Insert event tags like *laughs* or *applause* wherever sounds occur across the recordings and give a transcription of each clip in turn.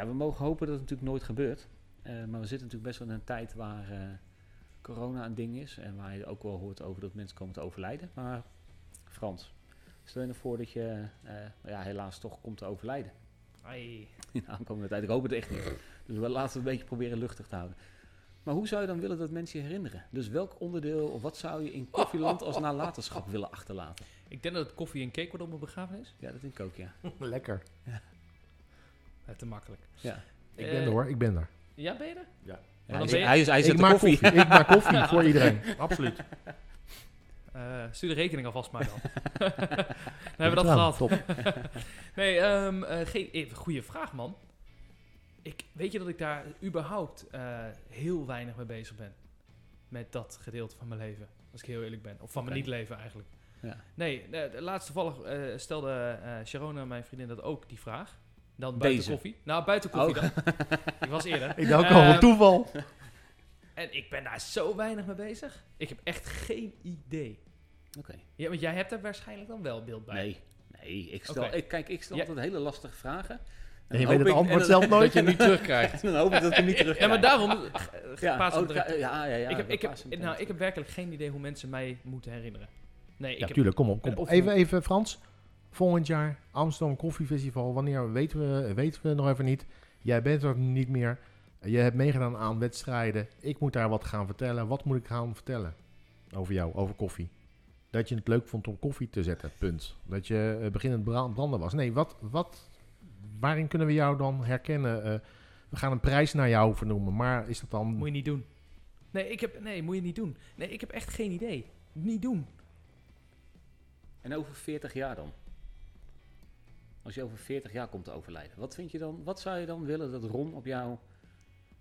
Ja, we mogen hopen dat het natuurlijk nooit gebeurt. Eh, maar we zitten natuurlijk best wel in een tijd waar eh, corona een ding is. En waar je ook wel hoort over dat mensen komen te overlijden. Maar Frans, stel je nou voor dat je eh, ja, helaas toch komt te overlijden. Ai. *laughs* In de aankomende tijd. Ik hoop het echt niet. Dus we laten het een beetje proberen luchtig te houden. Maar hoe zou je dan willen dat mensen je herinneren? Dus welk onderdeel of wat zou je in Koffieland als nalatenschap willen achterlaten? Ik denk dat het koffie en cake wordt op mijn begrafenis. Ja, dat denk ik ook, ja. *laughs* Lekker. Eh, te makkelijk. ja. Ik Eh, ben er hoor, ik ben er. Ja, ben je er? Ja. Ja, dan hij, ben je- hij is, hij ik zet maak koffie. koffie. Ik maak koffie *laughs* voor iedereen. Absoluut. Eh, stuur de rekening alvast maar dan. *laughs* dan hebben we dat Gedaan. gehad. Top. *laughs* Nee, ehm eh, geen, eh, goede vraag man. Ik, weet je dat ik daar überhaupt eh, heel weinig mee bezig ben? Met dat gedeelte van mijn leven. Als ik heel eerlijk ben. Of van mijn niet-leven eigenlijk. Ja. Nee, eh, de laatst toevallig eh, stelde eh Sharona, mijn vriendin, dat ook, die vraag. Dan buiten Deze. koffie. Nou, buiten koffie Oh. dan. *laughs* ik was eerder. Ik dacht al, Ehm, een toeval. En ik ben daar zo weinig mee bezig. Ik heb echt geen idee. Oké. Ja, want jij hebt er waarschijnlijk dan wel beeld bij. Nee, nee. Ik stel, ik, kijk, ik stel Ja. altijd hele lastige vragen. En je dan weet het ik- antwoord zelf *laughs* nooit. Dat je niet *laughs* terugkrijgt. Dan hoop ik dat ik hem niet terug Ja, maar daarom Ja, oh, ja, ja, ja, ik, heb, ik, heb, nou, ik heb werkelijk geen idee hoe mensen mij moeten herinneren. Nee, ik Ja, heb, tuurlijk, kom op. Kom op. Even, even Frans. Volgend jaar Amsterdam Koffiefestival. Wanneer weten we, weten we nog even niet. Jij bent er niet meer. Je hebt meegedaan aan wedstrijden. Ik moet daar wat gaan vertellen. Wat moet ik gaan vertellen over jou, over koffie? Dat je het leuk vond om koffie te zetten, punt. Dat je eh, beginnend bra- branden was. Nee, wat, wat, waarin kunnen we jou dan herkennen? Eh, we gaan een prijs naar jou vernoemen, maar is dat dan... Moet je niet doen. Nee, ik heb, nee, moet je niet doen. Nee, ik heb echt geen idee. Niet doen. En over 40 jaar dan? Als je over 40 jaar komt te overlijden. Wat vind je dan? Wat zou je dan willen dat Ron op jouw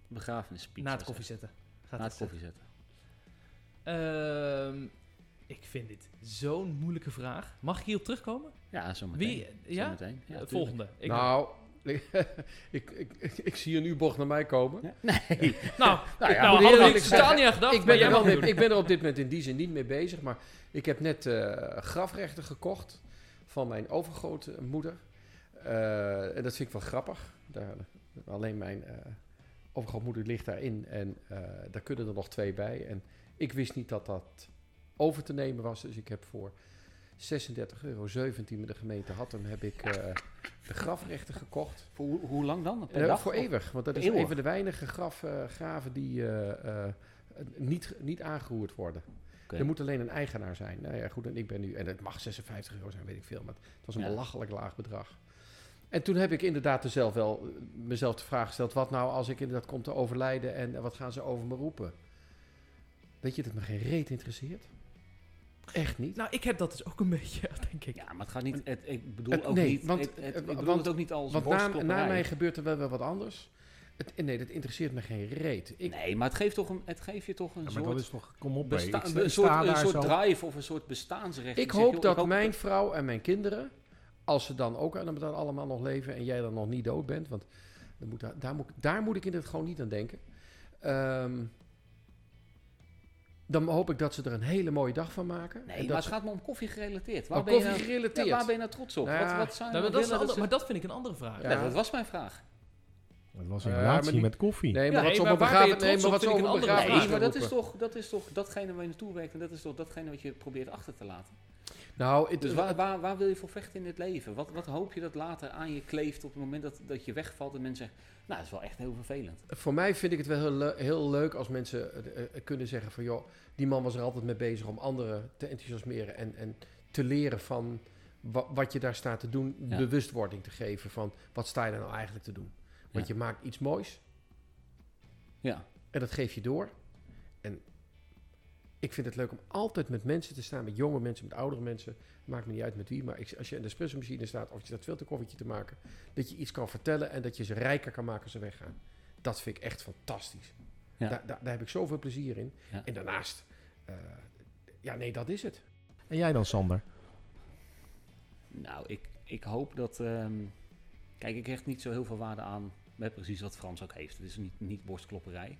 begrafenisspeech Na het koffie zetten. Gaat Na het het koffie zetten. Ehm, ik vind dit zo'n moeilijke vraag. Mag ik hierop terugkomen? Ja, zo meteen. Wie? Ja? Zometeen. Ja, Eh, volgende. Ik, nou, ik, *laughs* ik, ik, ik zie een U-bocht naar mij komen. Ja, Nee. *laughs* nou, Nou nou, ja, nou hadden we niet aan gedacht. ik, maar ben jij er mag ik ben er op dit moment in die zin niet mee bezig. Maar ik heb net eh, grafrechten gekocht van mijn overgrootmoeder. Eh en dat vind ik wel grappig. Daar, alleen mijn eh overgrootmoeder ligt daarin. En eh, daar kunnen er nog twee bij. En ik wist niet dat dat over te nemen was. Dus ik heb voor 36,17 euro met de gemeente Hattem heb ik de grafrechten gekocht. Voor hoe, hoe lang dan? Per dag? voor eeuwig, want dat is een van de weinige graf, graven die niet, niet aangeroerd worden. Er moet alleen een eigenaar zijn. Nou ja, goed, en ik ben nu, en het mag 56 euro zijn, weet ik veel, maar het was een Ja. belachelijk laag bedrag. En toen heb ik inderdaad er zelf wel mezelf de vraag gesteld: wat nou als ik inderdaad kom te overlijden en wat gaan ze over me roepen? Weet je dat me geen reet interesseert? Echt niet. Nou, ik heb dat dus ook een beetje, *laughs* denk ik. Ja, maar het gaat niet... Het, ik bedoel Het- ook nee, niet... want- het, het- ik bedoel want- het ook niet als Want na, mij gebeurt er wel, wel wat anders. Het, nee, dat interesseert me geen reet. Ik, Nee, maar het geeft, toch een, het geeft je toch een Ja, maar soort... dat is toch, kom op, besta- ik, een soort, een soort zo. drive of een soort bestaansrecht. Ik zeg, hoop joh, dat mijn vrouw en mijn kinderen, als ze dan ook dan dan allemaal nog leven en jij dan nog niet dood bent, want dan moet, daar, daar, moet, daar moet ik in het gewoon niet aan denken. Ehm, dan hoop ik dat ze er een hele mooie dag van maken. Nee, en maar dat het ze, gaat me om koffie gerelateerd. Waar oh, ben je koffie nou- gerelateerd. Ja, waar ben je nou trots op? Nou ja, wat, wat zou je Nou, maar, nou dat is maar dat vind ik een andere vraag. Ja. Dat was mijn vraag. Het was een relatie maar die- met koffie. Nee, Ja, maar wat ze op een je begraven, nee, trots maar wat ze vind ik over een een andere begrafenis Nee, maar dat is, toch, dat is toch datgene waar je naartoe werkt en dat is toch datgene wat je probeert achter te laten. Nou, het, Dus waar, waar, waar wil je voor vechten in het leven? Wat, wat hoop je dat later aan je kleeft op het moment dat, dat je wegvalt en mensen zeggen, nou, dat is wel echt heel vervelend. Voor mij vind ik het wel heel, le- heel leuk als mensen eh, eh, kunnen zeggen van... joh, die man was er altijd mee bezig om anderen te enthousiasmeren... en, en te leren van wa- wat je daar staat te doen, Ja. bewustwording te geven van... wat sta je daar nou eigenlijk te doen? Want Ja. je maakt iets moois Ja, en dat geef je door. Ik vind het leuk om altijd met mensen te staan, met jonge mensen, met oudere mensen. Maakt me niet uit met wie, maar ik, als je in de espresso-machine staat of je staat filterkoffietje te maken, dat je iets kan vertellen en dat je ze rijker kan maken als ze weggaan. Dat vind ik echt fantastisch. Ja. Daar, daar, daar heb ik zoveel plezier in. Ja. En daarnaast, eh, ja nee, dat is het. En jij dan, Sander? Nou, ik, ik hoop dat... ehm, kijk, ik hecht niet zo heel veel waarde aan... Met precies wat Frans ook heeft. Het is niet, niet borstklopperij.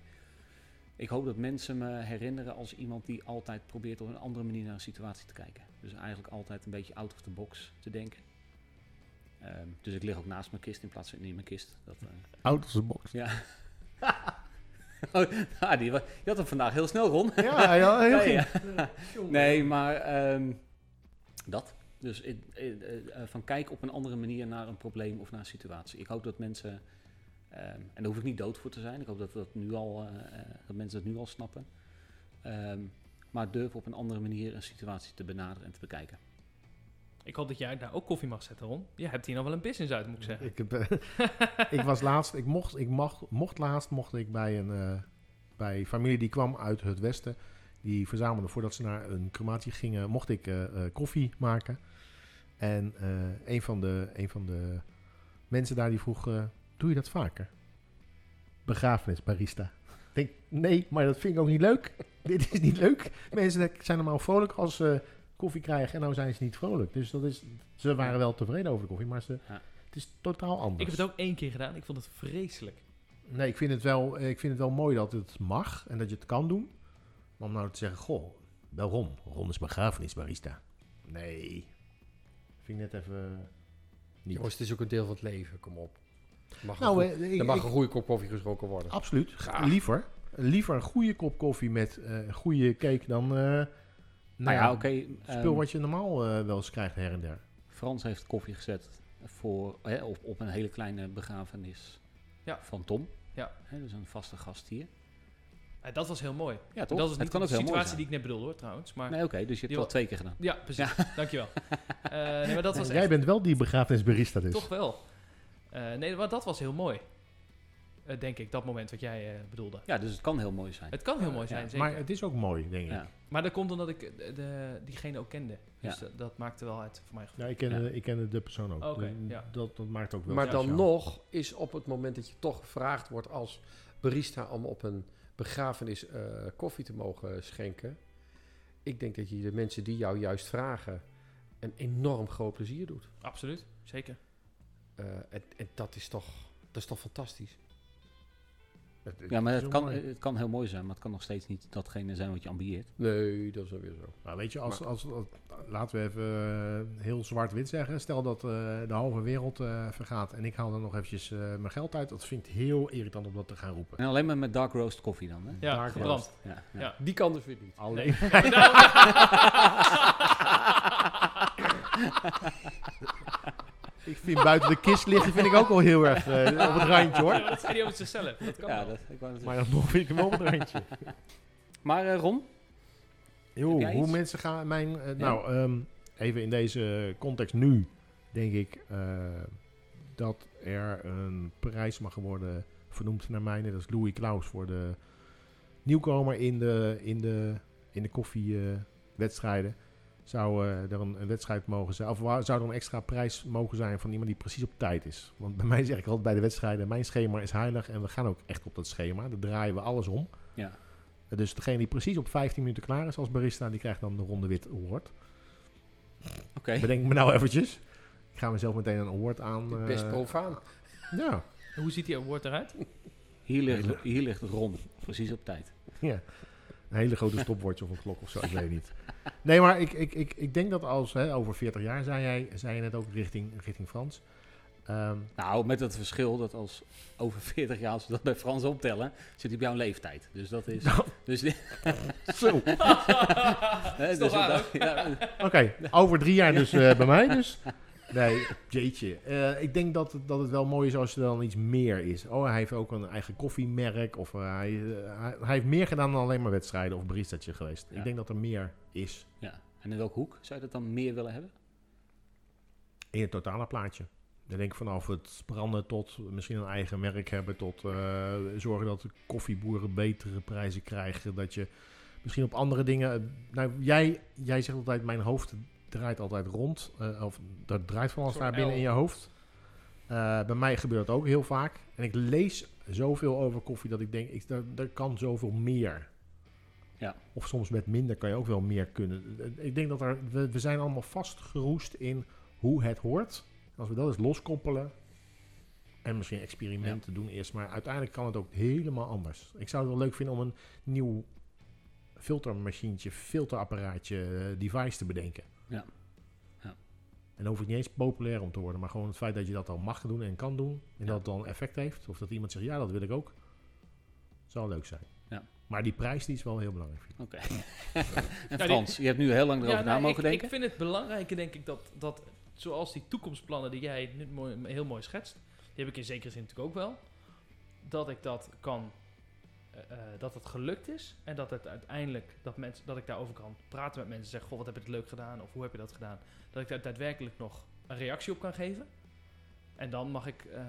Ik hoop dat mensen me herinneren als iemand die altijd probeert op een andere manier naar een situatie te kijken. Dus eigenlijk altijd een beetje out of the box te denken. Ehm, dus ik lig ook naast mijn kist in plaats van in mijn kist. Dat, eh, Out of the box. ja. *laughs* oh, die, wa- die had hem vandaag heel snel, Ron. Ja, ja, heel ja. Nee, maar ehm, dat. Dus eh, eh, van kijk op een andere manier naar een probleem of naar een situatie. Ik hoop dat mensen, en daar hoef ik niet dood voor te zijn. Ik hoop dat, dat, nu al, eh, eh, dat mensen dat nu al snappen. Ehm, maar durf op een andere manier een situatie te benaderen en te bekijken. Ik hoop dat jij daar ook koffie mag zetten, Ron. Je hebt hier nog wel een business uit, moet ik zeggen. Ik, heb, eh, *laughs* ik was laatst, ik mocht, ik mag, mocht laatst, mocht ik bij een eh, bij familie die kwam uit het westen. Die verzamelde voordat ze naar een crematie gingen, mocht ik eh, eh, koffie maken. En eh, een, van de, een van de mensen daar die vroeg, eh, doe je dat vaker? Begrafenis, barista. Ik denk, nee, maar dat vind ik ook niet leuk. *laughs* Dit is niet leuk. Mensen zijn normaal vrolijk als ze koffie krijgen en nou zijn ze niet vrolijk. Dus dat is, ze waren wel tevreden over de koffie, maar ze, Ja. het is totaal anders. Ik heb het ook één keer gedaan. Ik vond het vreselijk. Nee, ik vind, het wel, ik vind het wel mooi dat het mag en dat je het kan doen. Maar om nou te zeggen, goh, wel Ron. Ron is begrafenisbarista. Nee. Vind ik net even niet. Jongens, het is ook een deel van het leven, kom op. Er mag, nou, een, eh, ik, er mag ik- een goede kop koffie geschrokken worden. absoluut. Graag. Liever. Liever een goede kop koffie met eh, een goede cake dan... eh nou Nou ja, oké. Spul ehm, wat je normaal eh, wel eens krijgt her en der. Frans heeft koffie gezet voor, hè, op, op een hele kleine begrafenis Ja. van Tom. Ja. Hè, dus een vaste gast hier. Eh, dat was heel mooi. Ja, toch? Dat is het niet kan de ook heel mooi situatie die ik net bedoelde, hoor, trouwens. Maar, Nee, oké, dus je hebt het al twee keer gedaan. Ja, precies. Dankjewel. Eh nee, maar dat *laughs* was Jij echt, bent wel die begrafenisbarista dus. toch wel. Eh, nee, maar dat was heel mooi. Eh, denk ik, dat moment wat jij eh, bedoelde. Ja, dus het kan heel mooi zijn. Het kan heel mooi Ja, zijn, zeker. maar het is ook mooi, denk ik. Ja. Maar dat komt omdat ik de, diegene ook kende. Dus Ja. dat, dat maakte wel uit voor mij. Ja, ik ken, Ja. ik ken de persoon ook. Oké, De- ja. dat, dat maakt ook wel Maar dan nog is op het moment dat je toch gevraagd wordt als barista om op een begrafenis eh, koffie te mogen schenken. Ik denk dat je de mensen die jou juist vragen een enorm groot plezier doet. Absoluut, zeker. Eh, en, en dat, is toch, dat is toch fantastisch. Het- het Ja, maar het wel kan, mooi. het kan heel mooi zijn, maar het kan nog steeds niet datgene zijn wat je ambieert. Nee, dat is dan weer zo. Nou, weet je, als, Maar- als, als- laten we even eh, heel zwart-wit zeggen. Stel dat eh, de halve wereld eh, vergaat en ik haal dan nog eventjes eh, mijn geld uit. Dat vind ik heel irritant om dat te gaan roepen. En alleen maar met dark roast koffie dan, hè? Ja, Dark gebrand. roast. Ja, ja. Ja. Die kan dus weer niet. Alleen, *laughs* *laughs* *laughs* ik vind buiten de kist liggen vind ik ook al heel erg eh, op het randje hoor. Ja, dat zei hij over zichzelf. Dat kan Ja, wel. dat, ik wou Maar dan nog vind ik hem wel op het randje. *laughs* maar eh, Ron? Jij hoe iets? mensen gaan mijn... eh, Nou, ehm, even in deze context nu denk ik eh, dat er een prijs mag worden vernoemd naar mij. Dat is Louis Klaus voor de nieuwkomer in de, in de, in de koffiewedstrijden. Zou eh, er een, een wedstrijd mogen zijn, of zou er een extra prijs mogen zijn van iemand die precies op tijd is. Want bij *laughs* mij zeg ik altijd bij de wedstrijden, mijn schema is heilig en we gaan ook echt op dat schema. Daar draaien we alles om. Ja. Dus degene die precies op 15 minuten klaar is als barista, die krijgt dan de Ronde Wit Award. Oké. Bedenk me nou eventjes. Ik ga mezelf meteen een award aan. eh, Best profaan. ja, Hoe ziet die award eruit? Hier ligt, hier ligt Ron, precies op tijd. ja. Een hele grote stopwatch of een klok of zo, ik weet niet. Nee, maar ik, ik, ik, ik denk dat als, hè, over 40 jaar, zei jij, zei je net ook richting, richting Frans. Ehm, Nou, met het verschil dat als over 40 jaar, als we dat bij Frans optellen, zit hij op jouw leeftijd. Dus dat is... Nou. Dus, zo, *laughs* dus oké. Over drie jaar dus eh, bij mij dus. Nee, jeetje. Eh, ik denk dat, het- dat het wel mooi is als er dan iets meer is. Oh, hij heeft ook een eigen koffiemerk. Of eh, hij, eh, hij, hij heeft meer gedaan dan alleen maar wedstrijden of baristatje geweest. Ja. Ik denk dat er meer is ja. En in welke hoek zou je dat dan meer willen hebben? in het totale plaatje. Ik denk vanaf het branden tot misschien een eigen merk hebben, tot zorgen dat de koffieboeren betere prijzen krijgen. Dat je misschien op andere dingen. Nou, jij, jij zegt altijd: mijn hoofd draait altijd rond. eh, of dat draait van alles Zo'n daar binnen L. in je hoofd. Eh, bij mij gebeurt dat ook heel vaak. En ik lees zoveel over koffie dat ik denk, ik, er, er kan zoveel meer. Ja. Of soms met minder kan je ook wel meer kunnen. Eh, Ik denk dat er, we, we zijn allemaal vastgeroest in hoe het hoort. Als we dat eens loskoppelen en misschien experimenten doen eerst, maar uiteindelijk kan het ook helemaal anders. Ik zou het wel leuk vinden om een nieuw filtermachientje, filterapparaatje, device te bedenken. Ja. Ja. En dan hoeft het niet eens populair om te worden, maar gewoon het feit dat je dat al mag doen en kan doen. En dat het dan effect heeft. Of dat iemand zegt, ja, dat wil ik ook. Zou leuk zijn. Ja. Maar die prijs die is wel heel belangrijk. vind ik. Oké. *laughs* en die- Frans, je hebt nu heel lang erover na nou, mogen ik, denken. ik vind het belangrijker, denk ik, dat, dat zoals die toekomstplannen die jij nu mooi, heel mooi schetst, die heb ik in zekere zin natuurlijk ook wel, dat ik dat kan, eh, eh, dat het gelukt is en dat het uiteindelijk, dat, mensen, dat ik daarover kan praten met mensen, zeggen, goh, wat heb je het leuk gedaan of hoe heb je dat gedaan, dat ik daar daadwerkelijk nog een reactie op kan geven. En dan mag ik, eh,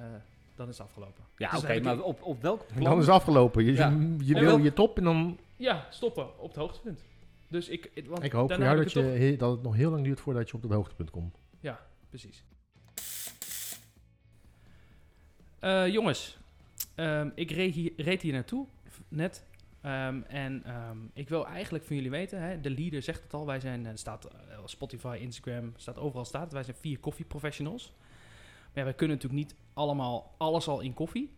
dan is het afgelopen. ja, Dus oké, maar op, op welk En plan? dan is het afgelopen. Je, Ja. je, wil wel- je top en dan... Ja, stoppen op het hoogtepunt. Dus ik, want Ik hoop voor jou dat, ik je, he- dat het nog heel lang duurt voordat je op het hoogtepunt komt. Ja, precies. Eh, jongens, ehm, ik reed hier, reed hier naartoe net. Ehm, en ehm, ik wil eigenlijk van jullie weten, hè, de leader zegt het al, wij zijn, er staat eh, Spotify, Instagram, staat overal staat wij zijn vier koffieprofessionals. Maar wij kunnen natuurlijk niet allemaal alles al in koffie.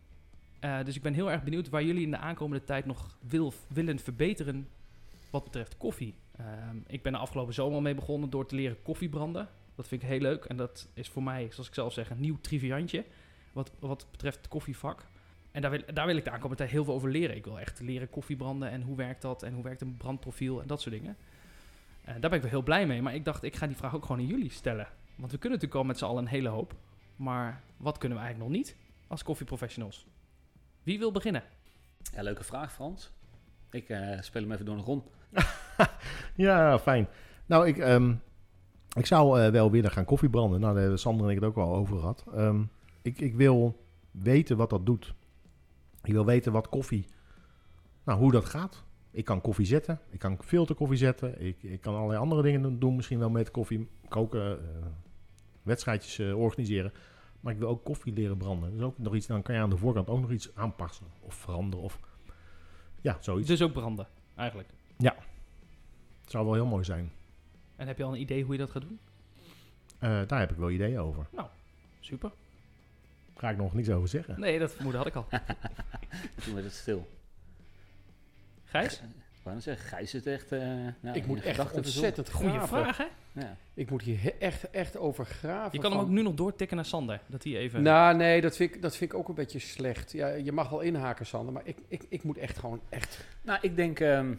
Eh, dus ik ben heel erg benieuwd waar jullie in de aankomende tijd nog wil, willen verbeteren wat betreft koffie. Ehm, ik ben de afgelopen zomer mee begonnen door te leren koffiebranden. Dat vind ik heel leuk en dat is voor mij, zoals ik zelf zeg, een nieuw triviantje wat, wat betreft het koffievak. En daar wil, daar wil ik de aankomende tijd heel veel over leren. Ik wil echt leren koffiebranden en hoe werkt dat en hoe werkt een brandprofiel en dat soort dingen. Eh, daar ben ik wel heel blij mee. Maar ik dacht, ik ga die vraag ook gewoon aan jullie stellen. Want we kunnen natuurlijk al met z'n allen een hele hoop. Maar wat kunnen we eigenlijk nog niet als koffieprofessionals? Wie wil beginnen? Ja, leuke vraag, Frans. Ik eh, speel hem even door een rond. *laughs* Ja, fijn. Nou, ik, ehm, ik zou eh, wel willen gaan koffiebranden. Nou, daar hebben Sander en ik het ook al over gehad. Ehm, ik, ik wil weten wat dat doet. Ik wil weten wat koffie, nou, hoe dat gaat. Ik kan koffie zetten, ik kan filterkoffie zetten, ik, ik kan allerlei andere dingen doen- misschien wel met koffie, koken, eh, wedstrijdjes eh, organiseren. Maar ik wil ook koffie leren branden. Dus ook nog iets, dan kan je aan de voorkant ook nog iets aanpassen of veranderen of ja, zoiets. Dus ook branden, eigenlijk. Het zou wel heel mooi zijn. En heb je al een idee hoe je dat gaat doen? Eh, daar heb ik wel ideeën over. Super. Ga ik nog niks over zeggen. Nee, dat vermoeden had ik al. *laughs* Toen werd het stil. Gijs? Net zeggen, Gijs zit echt... eh nou, ik moet echt ontzettend Goeie graven. vraag, hè? Ja. Ik moet hier echt, echt over graven. Je kan hem ook nu nog doortikken naar Sander. Dat hij even... Nou, nee, dat vind, ik, dat vind ik ook een beetje slecht. Ja, je mag wel inhaken, Sander, maar ik, ik, ik moet echt gewoon echt... Nou, ik denk... ehm,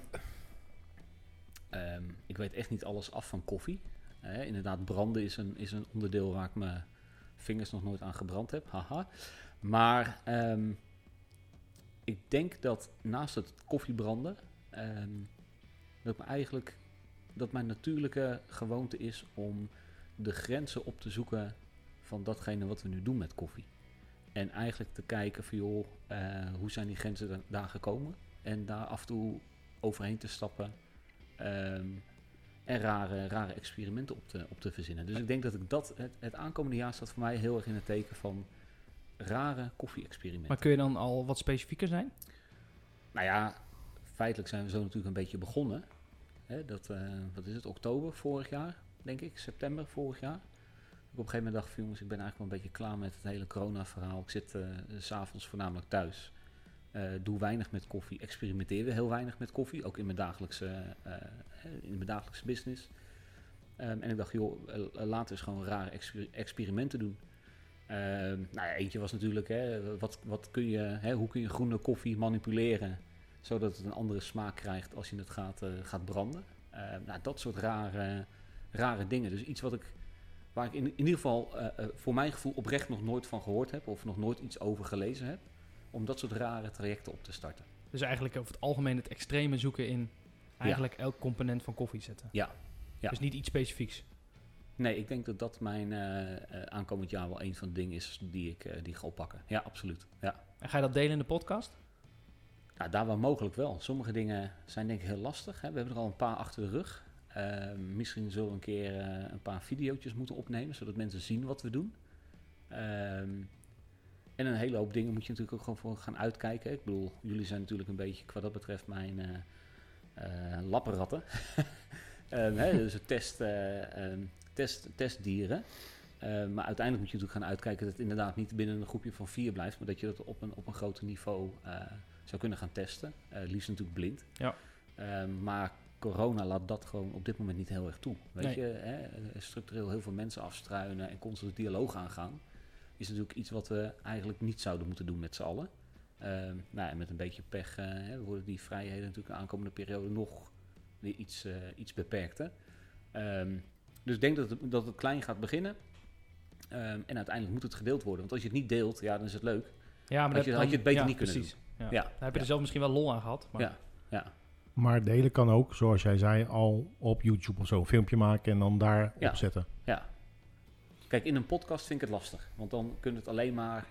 ehm, ik weet echt niet alles af van koffie. Eh, inderdaad, branden is een, is een onderdeel waar ik mijn vingers nog nooit aan gebrand heb. Haha. Maar ehm, ik denk dat naast het koffiebranden... ehm, dat, eigenlijk, dat mijn natuurlijke gewoonte is om de grenzen op te zoeken van datgene wat we nu doen met koffie. En eigenlijk te kijken van joh, eh, hoe zijn die grenzen da- daar gekomen? En daar af en toe overheen te stappen. ehm, en rare, rare experimenten op te, op te verzinnen. Dus ik denk dat ik dat, het, het aankomende jaar staat voor mij heel erg in het teken van rare koffie-experimenten. Maar kun je dan al wat specifieker zijn? Nou ja, feitelijk zijn we zo natuurlijk een beetje begonnen. Hè, dat, eh, wat is het, oktober vorig jaar, denk ik, september vorig jaar. Ik op een gegeven moment dacht jongens, ik ben eigenlijk wel een beetje klaar met het hele corona-verhaal. Ik zit eh, s s'avonds voornamelijk thuis. Eh, doe weinig met koffie, experimenteer heel weinig met koffie, ook in mijn dagelijkse, eh, in mijn dagelijkse business. Ehm, en ik dacht, joh, eh, laten we eens gewoon rare exper- experimenten doen. Ehm, nou ja, eentje was natuurlijk, hè, wat, wat kun je, hè, hoe kun je groene koffie manipuleren zodat het een andere smaak krijgt als je het gaat, gaat branden. Ehm, nou, dat soort rare, rare dingen. Dus iets wat ik, waar ik in, in ieder geval voor mijn gevoel oprecht nog nooit van gehoord heb of nog nooit iets over gelezen heb, om dat soort rare trajecten op te starten. Dus eigenlijk over het algemeen het extreme zoeken in eigenlijk elk component van koffie zetten. Ja. Ja. Dus niet iets specifieks. Nee, ik denk dat dat mijn eh, eh, aankomend jaar wel een van de dingen is die ik, eh, die ga oppakken. Ja, absoluut. Ja. En ga je dat delen in de podcast? Nou, daar waar mogelijk wel. Sommige dingen zijn denk ik heel lastig. Hè. We hebben er al een paar achter de rug. Ehm, misschien zullen we een keer een paar video's moeten opnemen, zodat mensen zien wat we doen. En een hele hoop dingen moet je natuurlijk ook gewoon voor gaan uitkijken. Ik bedoel, jullie zijn natuurlijk een beetje, wat dat betreft, mijn eh, lappenratten. *laughs* Ehm, hè, dus test, eh, ehm, test, testdieren. Ehm, maar uiteindelijk moet je natuurlijk gaan uitkijken dat het inderdaad niet binnen een groepje van vier blijft, maar dat je dat op een, op een groter niveau zou kunnen gaan testen. Liefst natuurlijk blind. Ja. Maar corona laat dat gewoon op dit moment niet heel erg toe. Weet Nee. je, hè, structureel heel veel mensen afstruinen en constant dialoog aangaan, is natuurlijk iets wat we eigenlijk niet zouden moeten doen met z'n allen. Ehm, nou, en met een beetje pech eh, hè, worden die vrijheden natuurlijk de aankomende periode nog weer iets, eh, iets beperkter. Ehm, dus ik denk dat het, dat het klein gaat beginnen. Ehm, en uiteindelijk moet het gedeeld worden. Want als je het niet deelt, ja, dan is het leuk. Ja, maar Had dat je- dan- had je het beter ja, niet kunnen precies. Ja. Ja, Daar heb je ja. er zelf misschien wel lol aan gehad. Maar Ja. Ja, Maar delen kan ook, zoals jij zei, al op YouTube of zo. Een filmpje maken en dan daar Ja. opzetten. ja. Kijk, in een podcast vind ik het lastig. Want dan kun je het alleen maar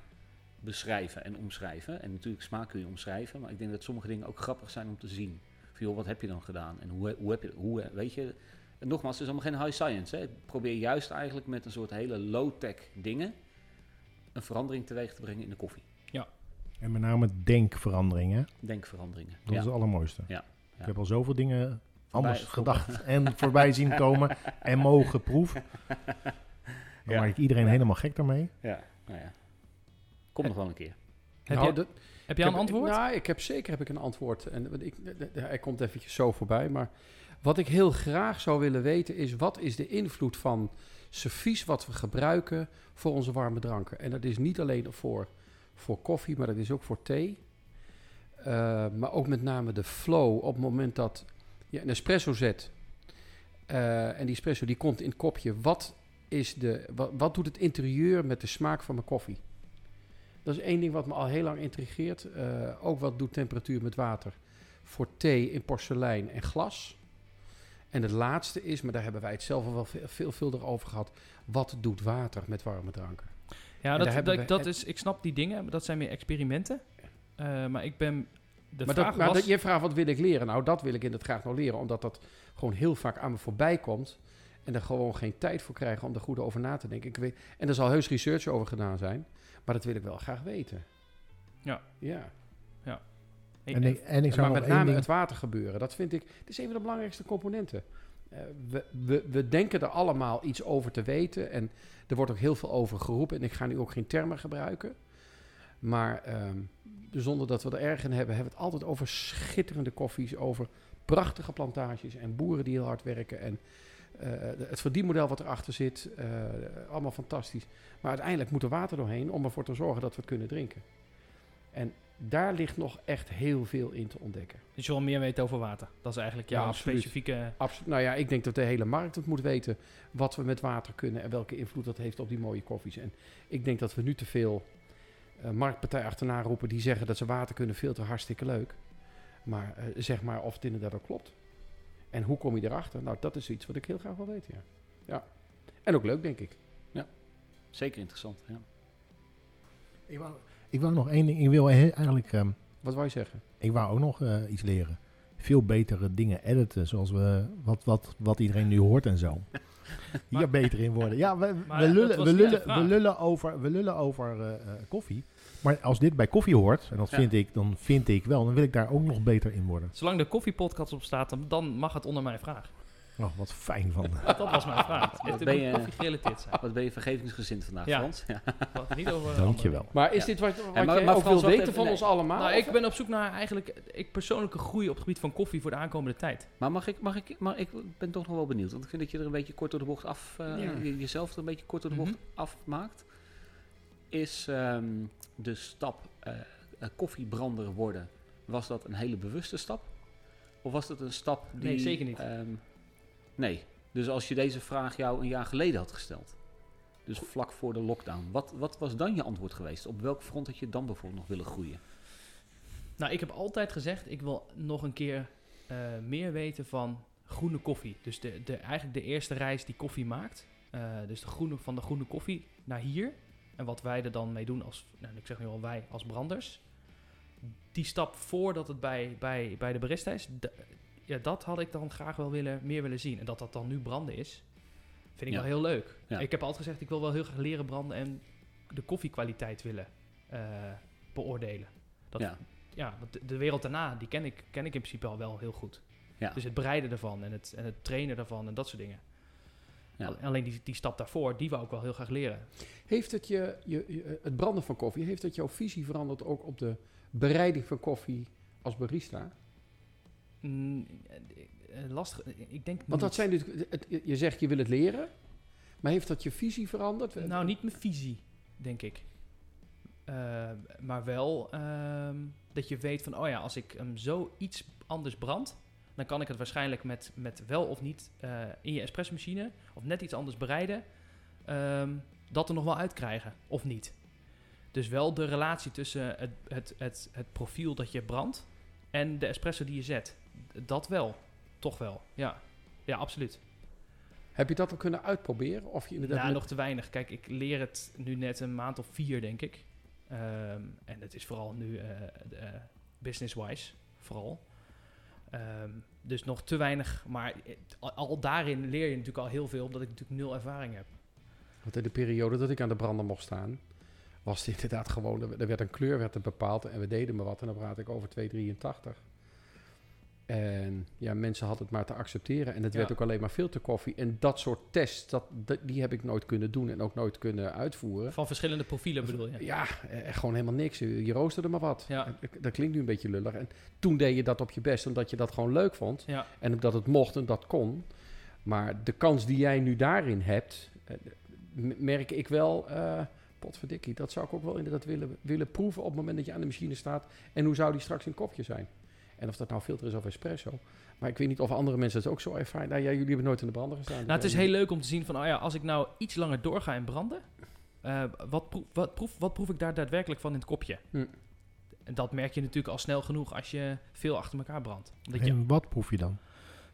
beschrijven en omschrijven. En natuurlijk smaak kun je omschrijven. Maar ik denk dat sommige dingen ook grappig zijn om te zien. Van, joh, wat heb je dan gedaan? En hoe, hoe heb je... Hoe, weet je... En nogmaals, het is allemaal geen high science. Hè. Ik probeer juist eigenlijk met een soort hele low-tech dingen... een verandering teweeg te brengen in de koffie. En met name denkveranderingen. Denkveranderingen. Dat ja. is het allermooiste. Ja, Ik ja. heb al zoveel dingen anders Voorbij- *laughs* gedacht en voorbij zien komen en mogen proeven. Dan Ja. maak ik iedereen helemaal gek daarmee. Ja, nou ja. Kom nog wel een keer. Heb, Nou, je, heb jij een heb- antwoord? Nou, ik heb zeker heb ik een antwoord. En ik, hij komt eventjes zo voorbij. Maar wat ik heel graag zou willen weten is... wat is de invloed van servies wat we gebruiken voor onze warme dranken? En dat is niet alleen voor, voor koffie, maar dat is ook voor thee. Eh, maar ook met name de flow op het moment dat je een espresso zet... eh, en die espresso die komt in het kopje. Wat, is de, wat, wat doet het interieur met de smaak van mijn koffie? Dat is één ding wat me al heel lang intrigeert. Eh, ook wat doet temperatuur met water voor thee in porselein en glas. En het laatste is, maar daar hebben wij het zelf al wel veel, veelvuldig over gehad. Wat doet water met warme dranken? Ja, En dat, dat, is, ik snap die dingen, maar dat zijn meer experimenten. Eh, maar ik ben... De maar vraag dat, maar was... dat, je vraagt wat wil ik leren? Nou, dat wil ik inderdaad graag nog leren. Omdat dat gewoon heel vaak aan me voorbij komt. En er gewoon geen tijd voor krijgen om er goed over na te denken. Ik weet, en er zal heus research over gedaan zijn. Maar dat wil ik wel graag weten. Ja. Ja. ik- En ik, en ik zou maar met name ding... het water gebeuren, dat vind ik, het is een van de belangrijkste componenten. Eh, we, we, we denken er allemaal iets over te weten en er wordt ook heel veel over geroepen. En ik ga nu ook geen termen gebruiken. Maar ehm, zonder dat we er erg in hebben, hebben we het altijd over schitterende koffies, over prachtige plantages en boeren die heel hard werken. En eh, het verdienmodel wat erachter zit, eh, allemaal fantastisch. Maar uiteindelijk moet er water doorheen om ervoor te zorgen dat we het kunnen drinken. En daar ligt nog echt heel veel in te ontdekken. Dus je wil meer weten over water. Dat is eigenlijk jouw Ja, absoluut. specifieke... Absoluut. Nou ja, ik denk dat de hele markt het moet weten wat we met water kunnen en welke invloed dat heeft op die mooie koffies. En ik denk dat we nu te veel eh marktpartijen achterna roepen die zeggen dat ze water kunnen filteren, hartstikke leuk. Maar zeg maar of het inderdaad ook klopt. En hoe kom je erachter? Nou, dat is iets wat ik heel graag wil weten, ja. ja. En ook leuk, denk ik. Zeker interessant, ja. Ik wou, ik wou nog één ding. Ik wil eigenlijk... ehm, Wat wou je zeggen? ik wou ook nog eh, iets leren. Veel betere dingen editen, zoals we... Wat, wat, wat iedereen nu hoort en zo. *laughs* Hier beter in worden. Ja, we, we, lullen, we, lullen, we lullen over, we lullen over eh, eh, koffie. Maar als dit bij koffie hoort, en dat Ja. vind ik, dan vind ik wel, dan wil ik daar ook nog beter in worden. Zolang de koffiepodcast op staat, dan- mag het onder mijn vraag. Oh, wat fijn van. Dat was mijn vraag. Het Wat ben je- koffie gerelateerd zijn. Wat ben je vergevingsgezind vandaag, Ja. Frans? Ja. Wat niet over Dankjewel. Maar is Ja. dit wat, wat maar- jij maar ook wil weten even, van nee. ons allemaal? Nou, ik ben op zoek naar eigenlijk ik persoonlijke groei op het gebied van koffie voor de aankomende tijd. Maar mag ik, mag ik, maar ik ben toch nog wel benieuwd. Want ik vind dat je er een beetje kort door de bocht af, eh, jezelf er een beetje kort door de bocht Mhm. afmaakt. Is ehm, de stap eh, koffiebrander worden, was dat een hele bewuste stap? Of was dat een stap die... Nee, zeker niet. ehm, nee. Dus als je deze vraag jou een jaar geleden had gesteld, dus vlak voor de lockdown, wat, wat was dan je antwoord geweest? Op welk front had je dan bijvoorbeeld nog willen groeien? Nou, ik heb altijd gezegd, ik wil nog een keer eh, meer weten van groene koffie. Dus de, de, eigenlijk de eerste reis die koffie maakt. Dus de groene, van de groene koffie naar hier. En wat wij er dan mee doen als, nou, ik zeg nu al wij, als branders. Die stap voordat het bij, bij, bij de barista is, ja, dat had ik dan graag wel willen, meer willen zien. En dat dat dan nu branden is, vind ik Ja. wel heel leuk. Ja. Ik heb altijd gezegd, ik wil wel heel graag leren branden en de koffiekwaliteit willen eh, beoordelen. Dat, Ja. ja, want de, de wereld daarna, die ken ik, ken ik in principe al wel heel goed. Ja. Dus het bereiden ervan en het, en het trainen daarvan en dat soort dingen. Ja. Alleen die, die stap daarvoor, die wou ik wel heel graag leren. Heeft het, je, je, je- het branden van koffie, heeft het jouw visie veranderd ook op de bereiding van koffie als barista? Mm, eh, eh, lastig, eh, ik denk Want dat niet. zijn het, je zegt je wil het leren, maar heeft dat je visie veranderd? Nou, niet mijn visie, denk ik. Maar wel ehm, dat je weet van, oh ja, als ik hem zo iets anders brand, dan kan ik het waarschijnlijk met, met wel of niet eh, in je espressomachine of net iets anders bereiden, ehm, dat er nog wel uitkrijgen of niet. Dus wel de relatie tussen het, het, het, het profiel dat je brandt en de espresso die je zet. Dat wel, toch wel, ja. Ja, absoluut. Heb je dat al kunnen uitproberen? Of je inderdaad Ja, met- nog te weinig. Kijk, ik leer het nu net een maand of vier, denk ik. Ehm, en het is vooral nu eh, eh, business-wise, vooral. Ehm, dus nog te weinig. Maar al, daarin leer je natuurlijk al heel veel, omdat ik natuurlijk nul ervaring heb. Want in de periode dat ik aan de brander mocht staan, was het inderdaad gewoon, er er werd een kleur werd er bepaald en we deden maar wat. En dan praat ik over 283. En ja, mensen hadden het maar te accepteren. En het Ja. werd ook alleen maar filterkoffie. En dat soort tests, dat, die heb ik nooit kunnen doen en ook nooit kunnen uitvoeren. Van verschillende profielen bedoel je? Ja, eh, gewoon helemaal niks. Je roosterde maar wat. Ja. En Dat klinkt nu een beetje lullig. En toen deed je dat op je best, omdat je dat gewoon leuk vond. Ja, En omdat het mocht en dat kon. Maar de kans die jij nu daarin hebt, eh, merk ik wel, eh potverdikkie, dat zou ik ook wel inderdaad willen, willen proeven op het moment dat je aan de machine staat. En hoe zou die straks in kopje zijn? En of dat nou filter is of espresso. Maar ik weet niet of andere mensen het ook zo ervaren. Nou ja, jullie hebben nooit in de brander gestaan. Nou, het is heel leuk om te zien van, oh ja, als ik nou iets langer doorga in branden, eh, wat, proef, wat, proef, wat proef ik daar daadwerkelijk van in het kopje? Hm. En dat merk je natuurlijk al snel genoeg als je veel achter elkaar brandt. Omdat je En wat proef je dan?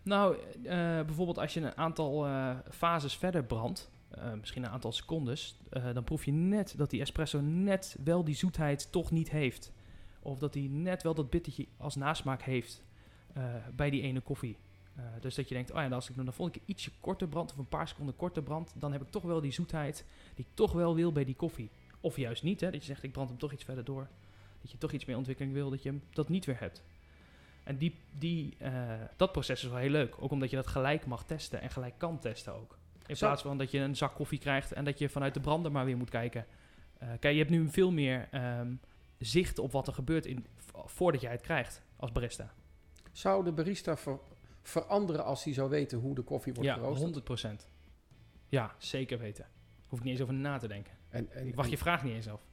Nou, eh, bijvoorbeeld als je een aantal eh, fases verder brandt, eh, misschien een aantal secondes, eh, dan proef je net dat die espresso net wel die zoetheid toch niet heeft. Of dat hij net wel dat bittertje als nasmaak heeft eh, bij die ene koffie. Eh, dus dat je denkt, oh ja, als ik dan de volgende keer ietsje korter brand of een paar seconden korter brand, dan heb ik toch wel die zoetheid die ik toch wel wil bij die koffie. Of juist niet, hè, dat je zegt, ik brand hem toch iets verder door. Dat je toch iets meer ontwikkeling wil, dat je hem dat niet weer hebt. En die, die, eh, dat proces is wel heel leuk. Ook omdat je dat gelijk mag testen en gelijk kan testen ook. In Zo. plaats van dat je een zak koffie krijgt en dat je vanuit de brander maar weer moet kijken. Kijk, je hebt nu veel meer ehm, zicht op wat er gebeurt in, voordat jij het krijgt als barista. Zou de barista ver- veranderen als hij zou weten hoe de koffie wordt ja, geroosterd? 100% Ja, zeker weten. Hoef ik niet eens over na te denken. En, en, Ik wacht je vraag niet eens af.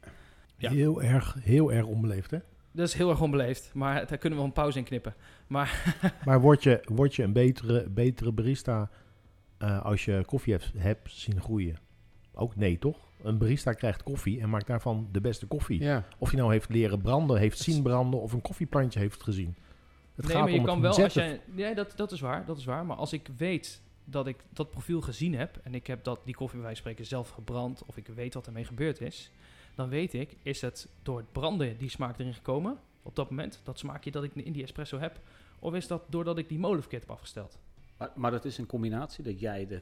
Ja. Heel, erg, heel erg onbeleefd, hè? Dat is heel erg onbeleefd, maar daar kunnen we een pauze in knippen. Maar *laughs* Maar word je, word je een betere, betere barista eh, als je koffie hebt, hebt zien groeien? Ook nee, toch? Een barista krijgt koffie en maakt daarvan de beste koffie. Ja, Of hij nou heeft leren branden, heeft zien branden of een koffieplantje heeft gezien. Het nee, gaat maar je om kan het wel als jij. Nee, dat, dat is waar, dat is waar. Maar als ik weet dat ik dat profiel gezien heb en ik heb dat die koffie bij wijze van spreken zelf gebrand of ik weet wat ermee gebeurd is, dan weet ik is het door het branden die smaak erin gekomen op dat moment, dat smaakje dat ik in die espresso heb, of is dat doordat ik die molen verkeerd heb afgesteld? Maar, maar dat is een combinatie dat jij de...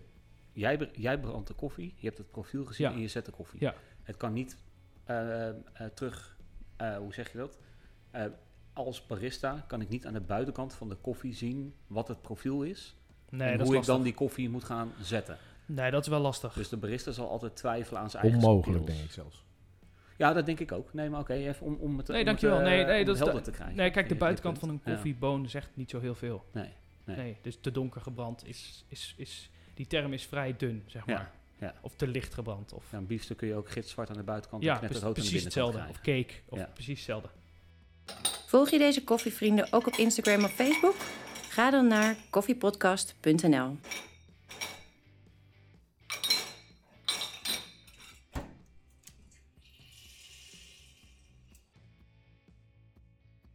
Jij, jij brandt de koffie, je hebt het profiel gezien Ja. en je zet de koffie. Ja. Het kan niet eh, eh, terug, eh, hoe zeg je dat? Eh, als barista kan ik niet aan de buitenkant van de koffie zien wat het profiel is. Nee, en dat hoe is ik dan die koffie moet gaan zetten. Nee, dat is wel lastig. Dus de barista zal altijd twijfelen aan zijn eigen Onmogelijk, denk ik zelfs. Ja, dat denk ik ook. Nee, maar oké, even om, om het, Nee, om dankjewel. Het, Nee, nee, om dat helder de- te krijgen. nee, kijk, de buitenkant van een koffieboon zegt niet zo heel veel. Nee, Nee. nee. dus te donker gebrand is, is, is, die term is vrij dun, zeg maar. ja. Of te licht gebrand. Of, Ja, een biefstuk kun je ook gitzwart aan de buitenkant ja, en pre- knetterrood aan de precies hetzelfde. Of cake, of Ja. precies hetzelfde. Volg je deze koffievrienden ook op Instagram of Facebook? Ga dan naar koffiepodcast.nl.